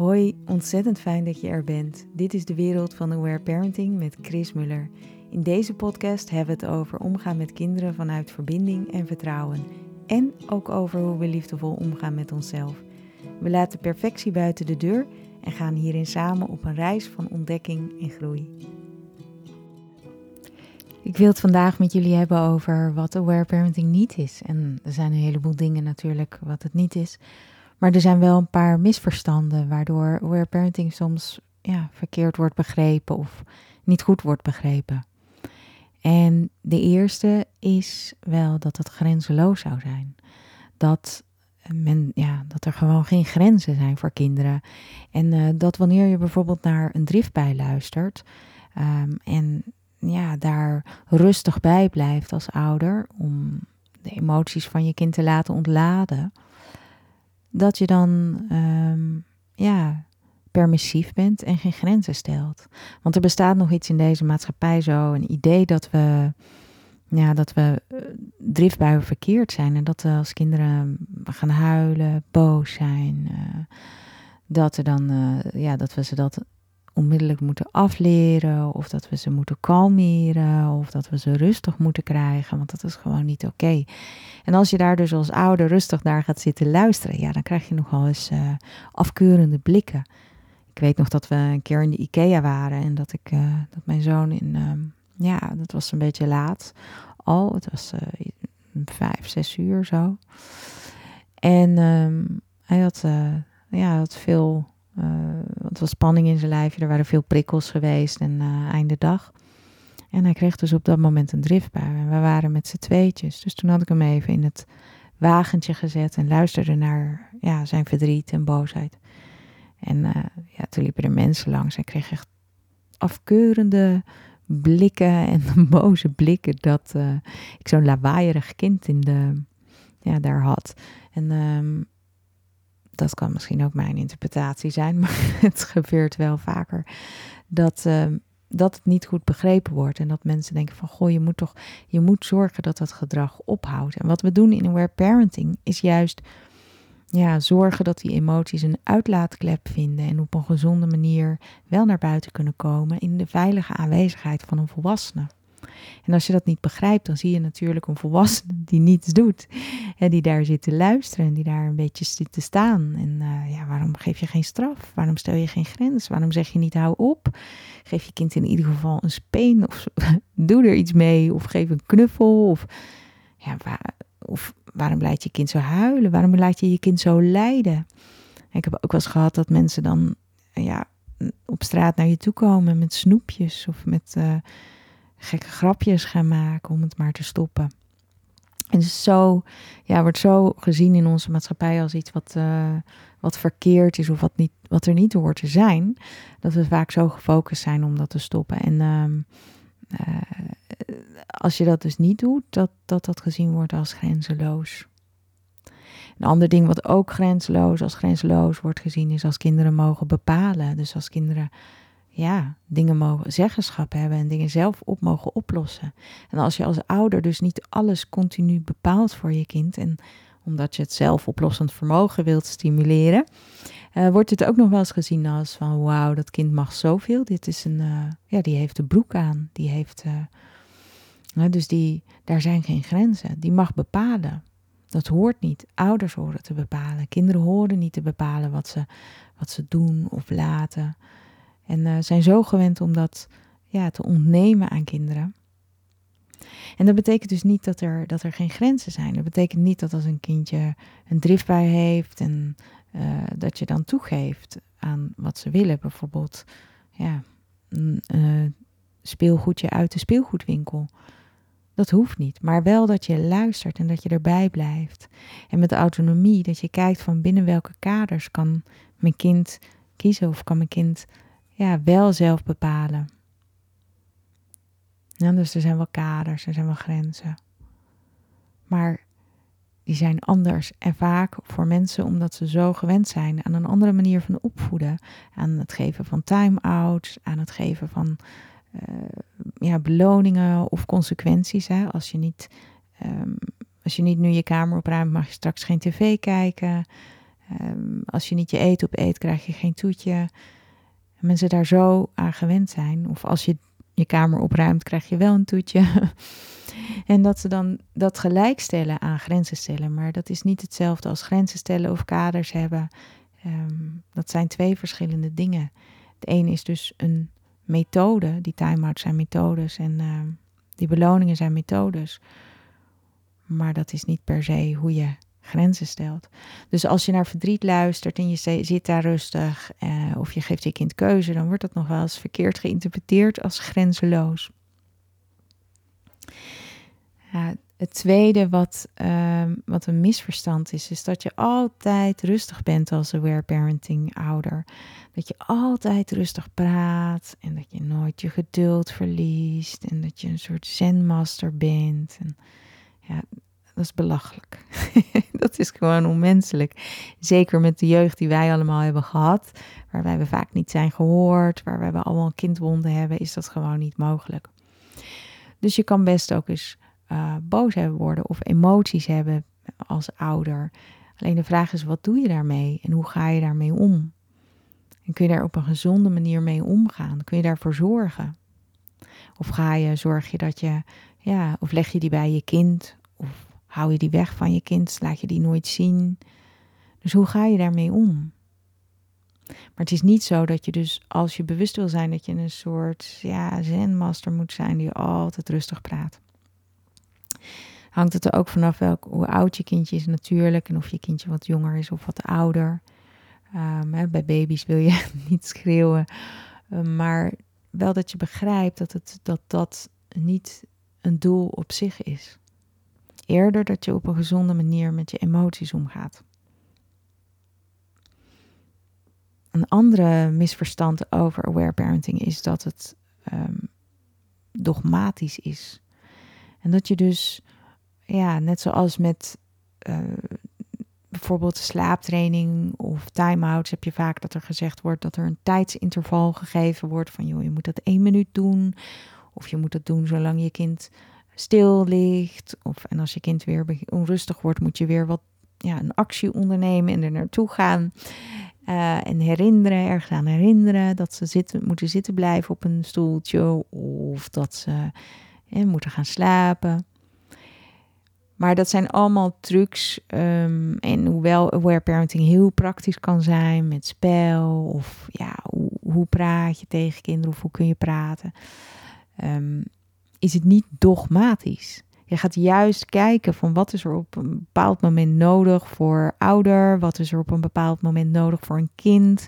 Hoi, ontzettend fijn dat je er bent. Dit is de wereld van Aware Parenting met Chris Muller. In deze podcast hebben we het over omgaan met kinderen vanuit verbinding en vertrouwen. En ook over hoe we liefdevol omgaan met onszelf. We laten perfectie buiten de deur en gaan hierin samen op een reis van ontdekking en groei. Ik wil het vandaag met jullie hebben over wat aware parenting niet is. En er zijn een heleboel dingen natuurlijk wat het niet is. Maar er zijn wel een paar misverstanden waardoor aware parenting soms ja, verkeerd wordt begrepen of niet goed wordt begrepen. En de eerste is wel dat het grenzeloos zou zijn. Dat, men, ja, dat er gewoon geen grenzen zijn voor kinderen. En uh, dat wanneer je bijvoorbeeld naar een driftbij luistert um, en ja, daar rustig bij blijft als ouder om de emoties van je kind te laten ontladen, dat je dan um, ja, permissief bent en geen grenzen stelt. Want er bestaat nog iets in deze maatschappij zo, een idee dat we, ja, dat we uh, driftbuien verkeerd zijn en dat we als kinderen gaan huilen, boos zijn, uh, dat, er dan, uh, ja, dat we ze dat onmiddellijk moeten afleren, of dat we ze moeten kalmeren, of dat we ze rustig moeten krijgen, want dat is gewoon niet oké. En als je daar dus als ouder rustig naar gaat zitten luisteren, ja, dan krijg je nogal eens uh, afkeurende blikken. Ik weet nog dat we een keer in de IKEA waren en dat ik, uh, dat mijn zoon in, uh, ja, dat was een beetje laat al, het was uh, vijf, zes uur zo. En um, hij had, ja, had veel uh, was spanning in zijn lijfje, er waren veel prikkels geweest en uh, einde dag. En hij kreeg dus op dat moment een driftbui. En we waren met z'n tweetjes. Dus toen had ik hem even in het wagentje gezet en luisterde naar ja, zijn verdriet en boosheid. En uh, ja, toen liepen er mensen langs en kreeg echt afkeurende blikken en boze blikken dat ik zo'n lawaaierig kind in de, ja, daar had. En um, dat kan misschien ook mijn interpretatie zijn, maar het gebeurt wel vaker dat, uh, dat het niet goed begrepen wordt. En dat mensen denken van, goh, je moet toch, je moet zorgen dat dat gedrag ophoudt. En wat we doen in aware parenting is juist ja, zorgen dat die emoties een uitlaatklep vinden en op een gezonde manier wel naar buiten kunnen komen in de veilige aanwezigheid van een volwassene. En als je dat niet begrijpt, dan zie je natuurlijk een volwassene die niets doet. En die daar zit te luisteren en die daar een beetje zit te staan. En uh, ja, waarom geef je geen straf? Waarom stel je geen grens? Waarom zeg je niet hou op? Geef je kind in ieder geval een speen of doe er iets mee of geef een knuffel of ja, of waarom laat je kind zo huilen? Waarom laat je je kind zo lijden? Ik heb ook wel eens gehad dat mensen dan ja, op straat naar je toe komen met snoepjes of met uh, gekke grapjes gaan maken om het maar te stoppen. En zo, ja, wordt zo gezien in onze maatschappij als iets wat, uh, wat verkeerd is of wat, niet, wat er niet hoort te zijn. Dat we vaak zo gefocust zijn om dat te stoppen. En uh, uh, als je dat dus niet doet, dat, dat dat gezien wordt als grenzeloos. Een ander ding wat ook grenzeloos als grenzeloos wordt gezien is als kinderen mogen bepalen. Dus als kinderen ja, dingen mogen zeggenschap hebben en dingen zelf op mogen oplossen. En als je als ouder dus niet alles continu bepaalt voor je kind en omdat je het zelfoplossend vermogen wilt stimuleren, uh, wordt het ook nog wel eens gezien als van wauw, dat kind mag zoveel. Dit is een, uh, ja, die heeft de broek aan, die heeft, uh, dus die, daar zijn geen grenzen. Die mag bepalen. Dat hoort niet. Ouders horen te bepalen. Kinderen horen niet te bepalen wat ze, wat ze doen of laten. En uh, zijn zo gewend om dat ja, te ontnemen aan kinderen. En dat betekent dus niet dat er, dat er geen grenzen zijn. Dat betekent niet dat als een kindje een driftbui heeft en uh, dat je dan toegeeft aan wat ze willen. Bijvoorbeeld ja, een uh, speelgoedje uit de speelgoedwinkel. Dat hoeft niet, maar wel dat je luistert en dat je erbij blijft. En met autonomie, dat je kijkt van binnen welke kaders kan mijn kind kiezen of kan mijn kind ja, wel zelf bepalen. Ja, dus er zijn wel kaders, er zijn wel grenzen. Maar die zijn anders en vaak voor mensen omdat ze zo gewend zijn aan een andere manier van opvoeden. Aan het geven van time-outs, aan het geven van uh, ja, beloningen of consequenties. Hè. Als, je niet, um, als je niet nu je kamer opruimt, mag je straks geen tv kijken. Ehm, als je niet je eten op eet, krijg je geen toetje. En mensen daar zo aan gewend zijn. Of als je je kamer opruimt, krijg je wel een toetje. en dat ze dan dat gelijk stellen aan grenzen stellen. Maar dat is niet hetzelfde als grenzen stellen of kaders hebben. Ehm, dat zijn twee verschillende dingen. Het ene is dus een methode. Die time-outs zijn methodes en ehm, die beloningen zijn methodes. Maar dat is niet per se hoe je grenzen stelt. Dus als je naar verdriet luistert en je zit daar rustig eh, of je geeft je kind keuze, dan wordt dat nog wel eens verkeerd geïnterpreteerd als grenzeloos. Ja, het tweede wat, ehm, wat een misverstand is, is dat je altijd rustig bent als aware parenting ouder. Dat je altijd rustig praat en dat je nooit je geduld verliest en dat je een soort zenmaster bent. En ja, dat is belachelijk. dat is gewoon onmenselijk. Zeker met de jeugd die wij allemaal hebben gehad, waarbij we vaak niet zijn gehoord, waar we allemaal kindwonden hebben, is dat gewoon niet mogelijk. Dus je kan best ook eens uh, boos hebben worden of emoties hebben als ouder. Alleen de vraag is, wat doe je daarmee en hoe ga je daarmee om? En kun je daar op een gezonde manier mee omgaan? Kun je daarvoor zorgen? Of ga je, zorg je dat je, ja, of leg je die bij je kind? Of hou je die weg van je kind? Laat je die nooit zien? Dus hoe ga je daarmee om? Maar het is niet zo dat je dus, als je bewust wil zijn, dat je een soort ja, zenmaster moet zijn die altijd rustig praat hangt het er ook vanaf welk, hoe oud je kindje is natuurlijk. En of je kindje wat jonger is of wat ouder. Um, hè, bij baby's wil je niet schreeuwen. Um, maar wel dat je begrijpt dat, het, dat dat niet een doel op zich is. Eerder dat je op een gezonde manier met je emoties omgaat. Een andere misverstand over aware parenting is dat het um, dogmatisch is. En dat je dus ja, net zoals met uh, bijvoorbeeld slaaptraining of time-outs heb je vaak dat er gezegd wordt dat er een tijdsinterval gegeven wordt van joh, je moet dat één minuut doen of je moet dat doen zolang je kind stil ligt of en als je kind weer onrustig wordt moet je weer wat ja, een actie ondernemen en er naartoe gaan uh, en herinneren, ergens aan herinneren dat ze zitten, moeten zitten blijven op een stoeltje of dat ze eh, moeten gaan slapen. Maar dat zijn allemaal trucs. Um, en hoewel aware parenting heel praktisch kan zijn met spel of ja, hoe, hoe praat je tegen kinderen of hoe kun je praten, um, is het niet dogmatisch. Je gaat juist kijken van wat is er op een bepaald moment nodig voor ouder, wat is er op een bepaald moment nodig voor een kind.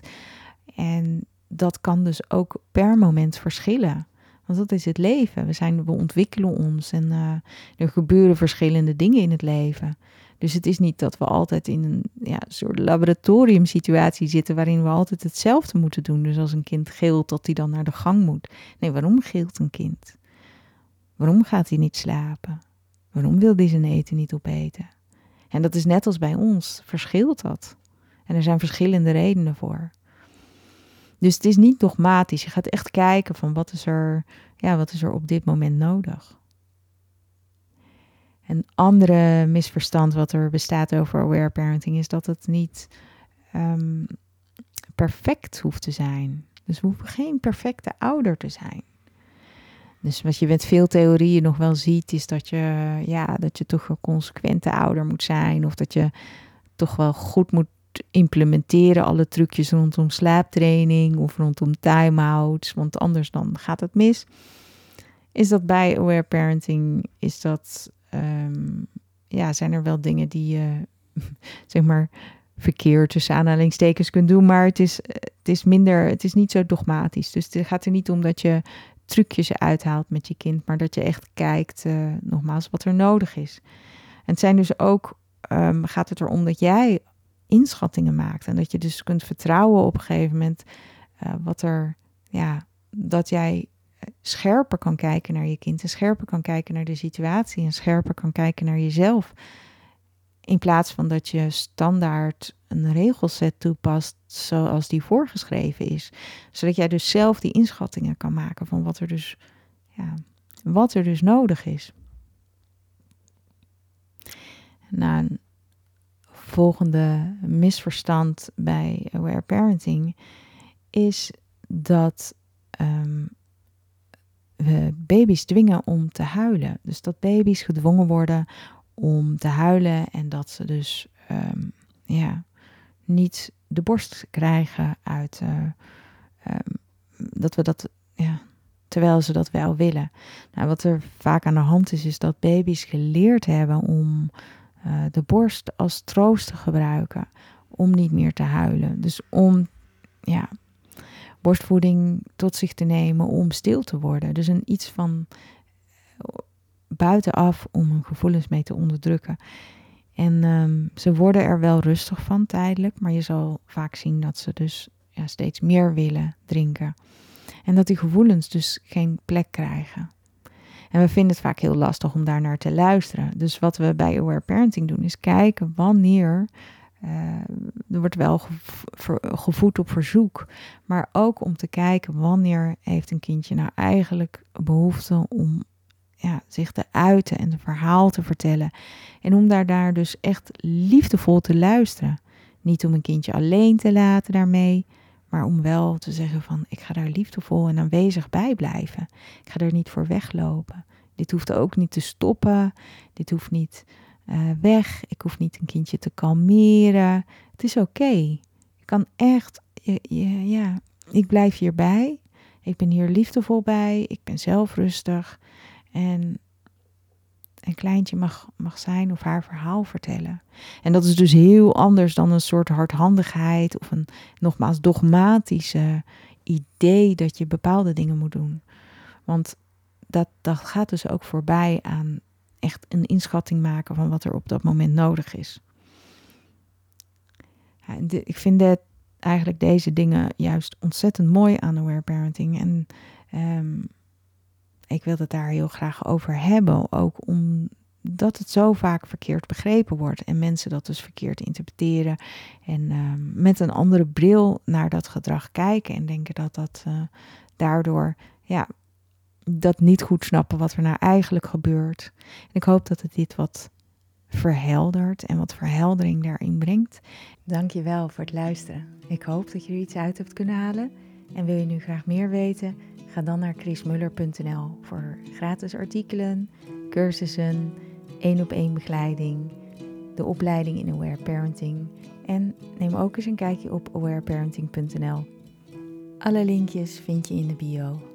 En dat kan dus ook per moment verschillen. Want dat is het leven. We, zijn, we ontwikkelen ons en uh, er gebeuren verschillende dingen in het leven. Dus het is niet dat we altijd in een ja, soort laboratoriumsituatie zitten waarin we altijd hetzelfde moeten doen. Dus als een kind gilt dat hij dan naar de gang moet. Nee, waarom gilt een kind? Waarom gaat hij niet slapen? Waarom wil hij zijn eten niet opeten? En dat is net als bij ons, verschilt dat. En er zijn verschillende redenen voor. Dus het is niet dogmatisch. Je gaat echt kijken van wat is er, ja, wat is er op dit moment nodig. Een andere misverstand wat er bestaat over aware parenting is dat het niet um, perfect hoeft te zijn. Dus we hoeven geen perfecte ouder te zijn. Dus wat je met veel theorieën nog wel ziet, is dat je, ja, dat je toch een consequente ouder moet zijn. Of dat je toch wel goed moet implementeren, alle trucjes rondom slaaptraining of rondom time-outs, want anders dan gaat het mis. Is dat bij aware parenting, is dat, ehm, ja, zijn er wel dingen die je, zeg maar, verkeerd tussen aanhalingstekens kunt doen, maar het is, het is minder, het is niet zo dogmatisch. Dus het gaat er niet om dat je trucjes uithaalt met je kind, maar dat je echt kijkt, uh, nogmaals, wat er nodig is. En het zijn dus ook, um, gaat het erom dat jij inschattingen maakt. En dat je dus kunt vertrouwen op een gegeven moment uh, wat er, ja, dat jij scherper kan kijken naar je kind en scherper kan kijken naar de situatie en scherper kan kijken naar jezelf. In plaats van dat je standaard een regelset toepast zoals die voorgeschreven is. Zodat jij dus zelf die inschattingen kan maken van wat er dus, ja, wat er dus nodig is. Nou, volgende misverstand bij aware parenting is dat um, we baby's dwingen om te huilen. Dus dat baby's gedwongen worden om te huilen en dat ze dus um, ja, niet de borst krijgen uit. Uh, um, dat we dat, ja, terwijl ze dat wel willen. Nou, wat er vaak aan de hand is, is dat baby's geleerd hebben om uh, de borst als troost te gebruiken. Om niet meer te huilen. Dus om ja, borstvoeding tot zich te nemen om stil te worden. Dus een iets van buitenaf om hun gevoelens mee te onderdrukken. En um, ze worden er wel rustig van tijdelijk, maar je zal vaak zien dat ze dus ja, steeds meer willen drinken. En dat die gevoelens dus geen plek krijgen. En we vinden het vaak heel lastig om daar naar te luisteren. Dus wat we bij Aware Parenting doen, is kijken wanneer. Uh, er wordt wel gevoed op verzoek, maar ook om te kijken wanneer heeft een kindje nou eigenlijk behoefte om ja, zich te uiten en een verhaal te vertellen. En om daar, daar dus echt liefdevol te luisteren. Niet om een kindje alleen te laten daarmee, maar om wel te zeggen van ik ga daar liefdevol en aanwezig bij blijven. Ik ga er niet voor weglopen. Dit hoeft ook niet te stoppen. Dit hoeft niet uh, weg. Ik hoef niet een kindje te kalmeren. Het is oké. Ik kan echt, ja, ik blijf hierbij. Ik ben hier liefdevol bij. Ik ben zelf rustig. En een kleintje mag, mag zijn of haar verhaal vertellen. En dat is dus heel anders dan een soort hardhandigheid of een nogmaals dogmatische idee dat je bepaalde dingen moet doen. Want dat, dat gaat dus ook voorbij aan echt een inschatting maken van wat er op dat moment nodig is. Ja, ik vind eigenlijk deze dingen juist ontzettend mooi aan aware parenting. En um, ik wil het daar heel graag over hebben. Ook omdat het zo vaak verkeerd begrepen wordt. En mensen dat dus verkeerd interpreteren. En ehm, met een andere bril naar dat gedrag kijken. En denken dat dat uh, daardoor ja, dat niet goed snappen wat er nou eigenlijk gebeurt. Ik hoop dat het dit wat verheldert en wat verheldering daarin brengt. Dank je wel voor het luisteren. Ik hoop dat je er iets uit hebt kunnen halen. En wil je nu graag meer weten? Ga dan naar chrismuller.nl voor gratis artikelen, cursussen, één op één begeleiding, de opleiding in Aware Parenting en neem ook eens een kijkje op awareparenting.nl. Alle linkjes vind je in de bio.